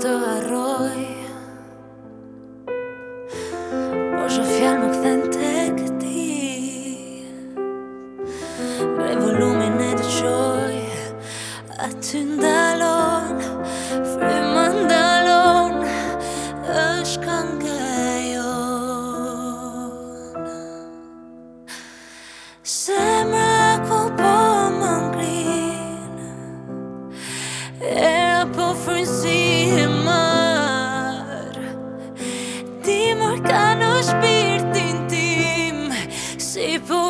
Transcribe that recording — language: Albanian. të arroj Po shë fjallë më këthen të këti Dhe volumin e të qoj A ty ndalon Flyma ndalon është ka nga jon Se ti marka në shpirtin tim Si po